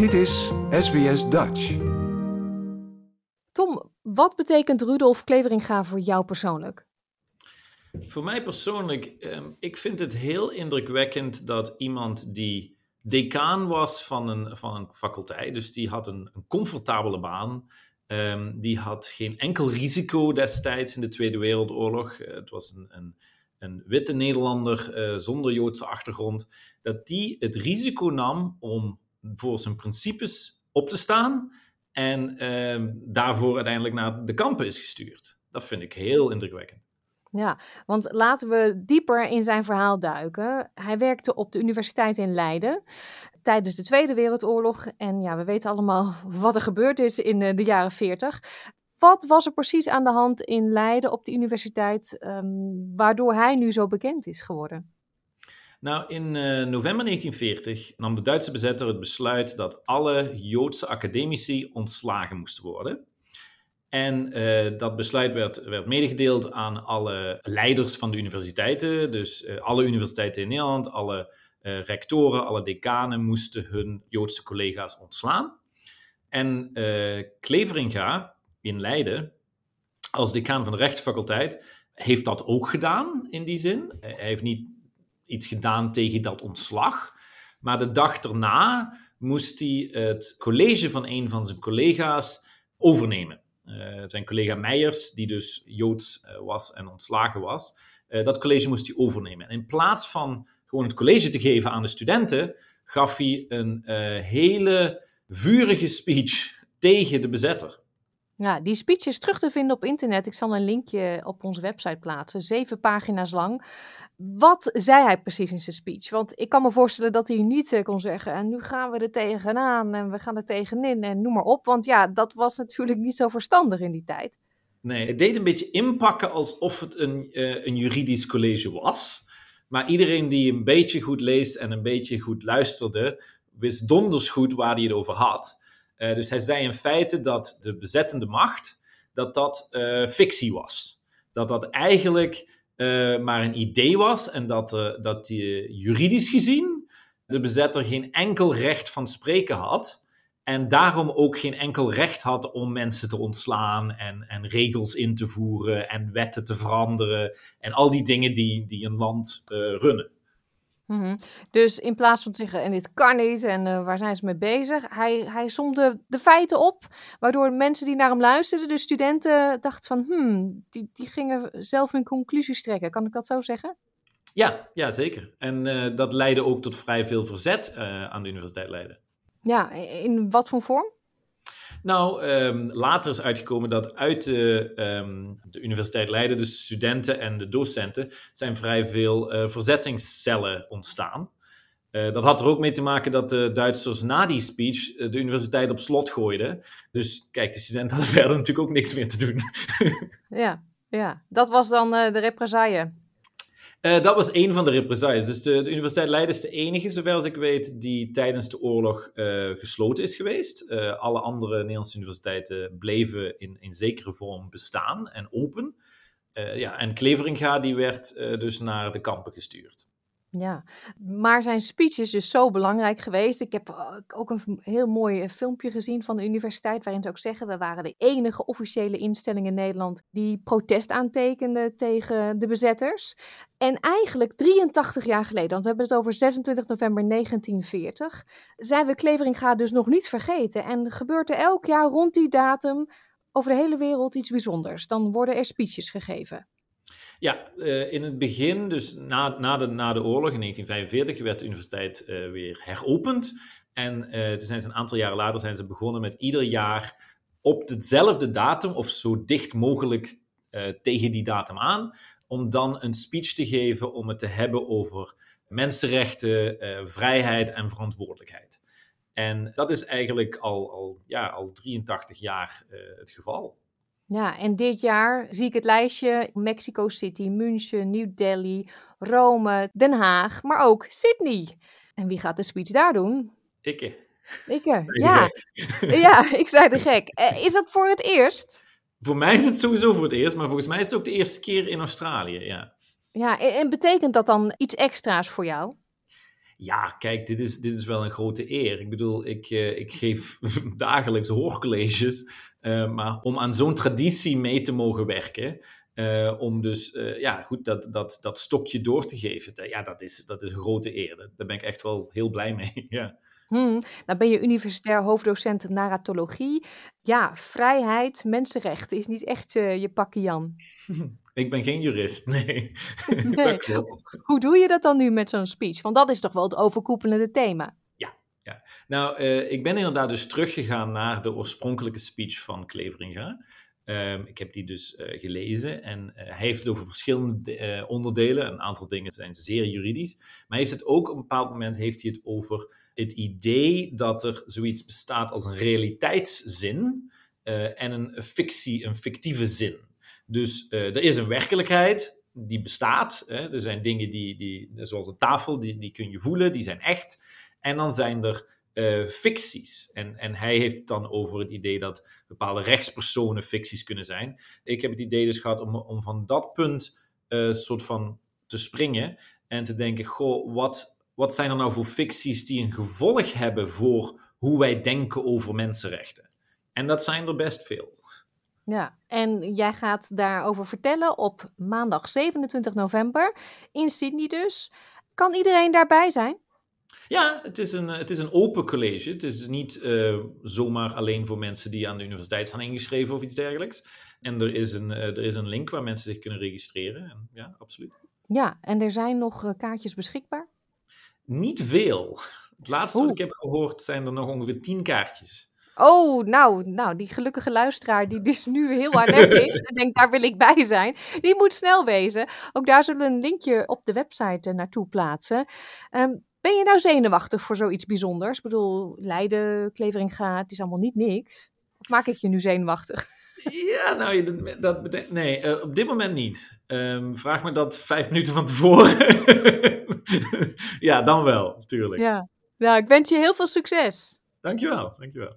Dit is SBS Dutch. Tom, wat betekent Rudolf Kleveringa voor jou persoonlijk? Voor mij persoonlijk, um, ik vind het heel indrukwekkend dat iemand die decaan was van een, van een faculteit, dus die had een, een comfortabele baan, um, die had geen enkel risico destijds in de Tweede Wereldoorlog. Uh, het was een, een, een witte Nederlander uh, zonder Joodse achtergrond, dat die het risico nam om voor zijn principes op te staan en uh, daarvoor uiteindelijk naar de kampen is gestuurd. Dat vind ik heel indrukwekkend. Ja, want laten we dieper in zijn verhaal duiken. Hij werkte op de universiteit in Leiden tijdens de Tweede Wereldoorlog. En ja, we weten allemaal wat er gebeurd is in eh, de jaren 40. Wat was er precies aan de hand in Leiden op de universiteit, um, waardoor hij nu zo bekend is geworden? Nou, in uh, november 1940 nam de Duitse bezetter het besluit dat alle Joodse academici ontslagen moesten worden. En uh, dat besluit werd, werd medegedeeld aan alle leiders van de universiteiten. Dus uh, alle universiteiten in Nederland, alle rectoren, alle decanen moesten hun Joodse collega's ontslaan. En Kleveringa in Leiden, als decaan van de rechtsfaculteit, heeft dat ook gedaan in die zin. Hij heeft niet iets gedaan tegen dat ontslag. Maar de dag erna moest hij het college van een van zijn collega's overnemen. Uh, zijn collega Meijers, die dus Joods uh, was en ontslagen was, uh, dat college moest hij overnemen. En in plaats van gewoon het college te geven aan de studenten, gaf hij een hele vurige speech tegen de bezetter. Ja, die speech is terug te vinden op internet. Ik zal een linkje op onze website plaatsen. Zeven pagina's lang. Wat zei hij precies in zijn speech? Want ik kan me voorstellen dat hij niet eh, kon zeggen. En nu gaan we er tegenaan en we gaan er tegenin en noem maar op. Want ja, dat was natuurlijk niet zo verstandig in die tijd. Nee, het deed een beetje inpakken alsof het een, uh, een juridisch college was. Maar iedereen die een beetje goed leest en een beetje goed luisterde, wist donders goed waar hij het over had. Uh, dus hij zei in feite dat de bezettende macht, dat dat uh, fictie was. Dat dat eigenlijk uh, maar een idee was en dat, dat die, juridisch gezien de bezetter geen enkel recht van spreken had. En daarom ook geen enkel recht had om mensen te ontslaan en, en regels in te voeren en wetten te veranderen en al die dingen die, die een land runnen. Mm -hmm. Dus in plaats van te zeggen, en dit kan niet, en uh, waar zijn ze mee bezig? Hij, hij somde de feiten op, waardoor mensen die naar hem luisterden, de studenten, dachten van, hmm, die, die gingen zelf hun conclusies trekken. Kan ik dat zo zeggen? Ja, ja zeker. En uh, dat leidde ook tot vrij veel verzet uh, aan de Universiteit Leiden. Ja, in wat voor vorm? Nou, um, later is uitgekomen dat uit de, um, de Universiteit Leiden, de studenten en de docenten, zijn vrij veel uh, verzettingscellen ontstaan. Uh, dat had er ook mee te maken dat de Duitsers na die speech uh, de universiteit op slot gooiden. Dus kijk, de studenten hadden verder natuurlijk ook niks meer te doen. ja, ja, dat was dan de represaille. Uh, dat was een van de represailles. Dus de, Universiteit Leiden is de enige, zover als ik weet, die tijdens de oorlog uh, gesloten is geweest. Uh, alle andere Nederlandse universiteiten bleven in, in zekere vorm bestaan en open. ja, en Kleveringa die werd dus naar de kampen gestuurd. Ja, maar zijn speech is dus zo belangrijk geweest. Ik heb ook een heel mooi filmpje gezien van de universiteit, waarin ze ook zeggen: we waren de enige officiële instelling in Nederland die protest aantekende tegen de bezetters. En eigenlijk 83 jaar geleden, want we hebben het over 26 november 1940, zijn we Kleveringa dus nog niet vergeten. En gebeurt er elk jaar rond die datum over de hele wereld iets bijzonders. Dan worden er speeches gegeven. Ja, uh, in het begin, dus na, na, de, na de oorlog in 1945, werd de universiteit uh, weer heropend. En uh, toen zijn ze een aantal jaren later zijn ze begonnen met ieder jaar op dezelfde datum, of zo dicht mogelijk tegen die datum aan, om dan een speech te geven om het te hebben over mensenrechten, vrijheid en verantwoordelijkheid. En dat is eigenlijk al, al, ja, al 83 jaar het geval. Ja, en dit jaar zie ik het lijstje Mexico City, München, New Delhi, Rome, Den Haag, maar ook Sydney. En wie gaat de speech daar doen? Ikke. Ikke, ja. ja, ik zei de gek. Eh, is dat voor het eerst? Voor mij is het sowieso voor het eerst, maar volgens mij is het ook de eerste keer in Australië, ja. Ja, en betekent dat dan iets extra's voor jou? Ja, kijk, dit is, dit is wel een grote eer. Ik bedoel, ik, uh, ik geef dagelijks hoorcolleges, uh, maar om aan zo'n traditie mee te mogen werken, uh, om dus ja, goed, dat, dat, dat stokje door te geven, ja, dat is, dat is een grote eer. Daar ben ik echt wel heel blij mee. ja. Hmm, nou ben je universitair hoofddocent narratologie. Ja, vrijheid, mensenrechten is niet echt uh, je pakje Jan. Ik ben geen jurist, nee. nee. dat klopt. Hoe doe je dat dan nu met zo'n speech? Want dat is toch wel het overkoepelende thema. Ja, ja. nou, uh, ik ben inderdaad dus teruggegaan naar de oorspronkelijke speech van Kleveringa. Um, ik heb die dus uh, gelezen en uh, hij heeft het over verschillende onderdelen. Een aantal dingen zijn zeer juridisch. Maar hij heeft het ook op een bepaald moment heeft hij het over het idee dat er zoiets bestaat als een realiteitszin en een fictie, een fictieve zin. Dus er is een werkelijkheid die bestaat. Hè? Er zijn dingen die, die, zoals een tafel, die, die kun je voelen, die zijn echt. En dan zijn er uh, ficties. En, en hij heeft het dan over het idee dat bepaalde rechtspersonen ficties kunnen zijn. Ik heb het idee dus gehad om, om van dat punt uh, soort van te springen en te denken: goh, wat, wat zijn er nou voor ficties die een gevolg hebben voor hoe wij denken over mensenrechten? En dat zijn er best veel. Ja, en jij gaat daarover vertellen op maandag 27 november in Sydney dus. Kan iedereen daarbij zijn? Ja, het is een, het is een open college. Het is niet uh, zomaar alleen voor mensen die aan de universiteit staan ingeschreven of iets dergelijks. En er is een, uh, er is een link waar mensen zich kunnen registreren. En, ja, absoluut. Ja, en er zijn nog uh, kaartjes beschikbaar? Niet veel. Het laatste Oeh. wat ik heb gehoord zijn er nog ongeveer tien kaartjes. Oh, nou, nou, die gelukkige luisteraar die dus nu heel hard is en denkt, daar wil ik bij zijn, die moet snel wezen. Ook daar zullen we een linkje op de website naartoe plaatsen. Um, ben je nou zenuwachtig voor zoiets bijzonders? Ik bedoel, Leiden, Klevering gaat, het is allemaal niet niks. Of maak ik je nu zenuwachtig? Ja, nou, dat, dat betekent. Nee, uh, op dit moment niet. Um, vraag me dat vijf minuten van tevoren. ja, dan wel, natuurlijk. Ja. Nou, ik wens je heel veel succes. Dankjewel, dankjewel.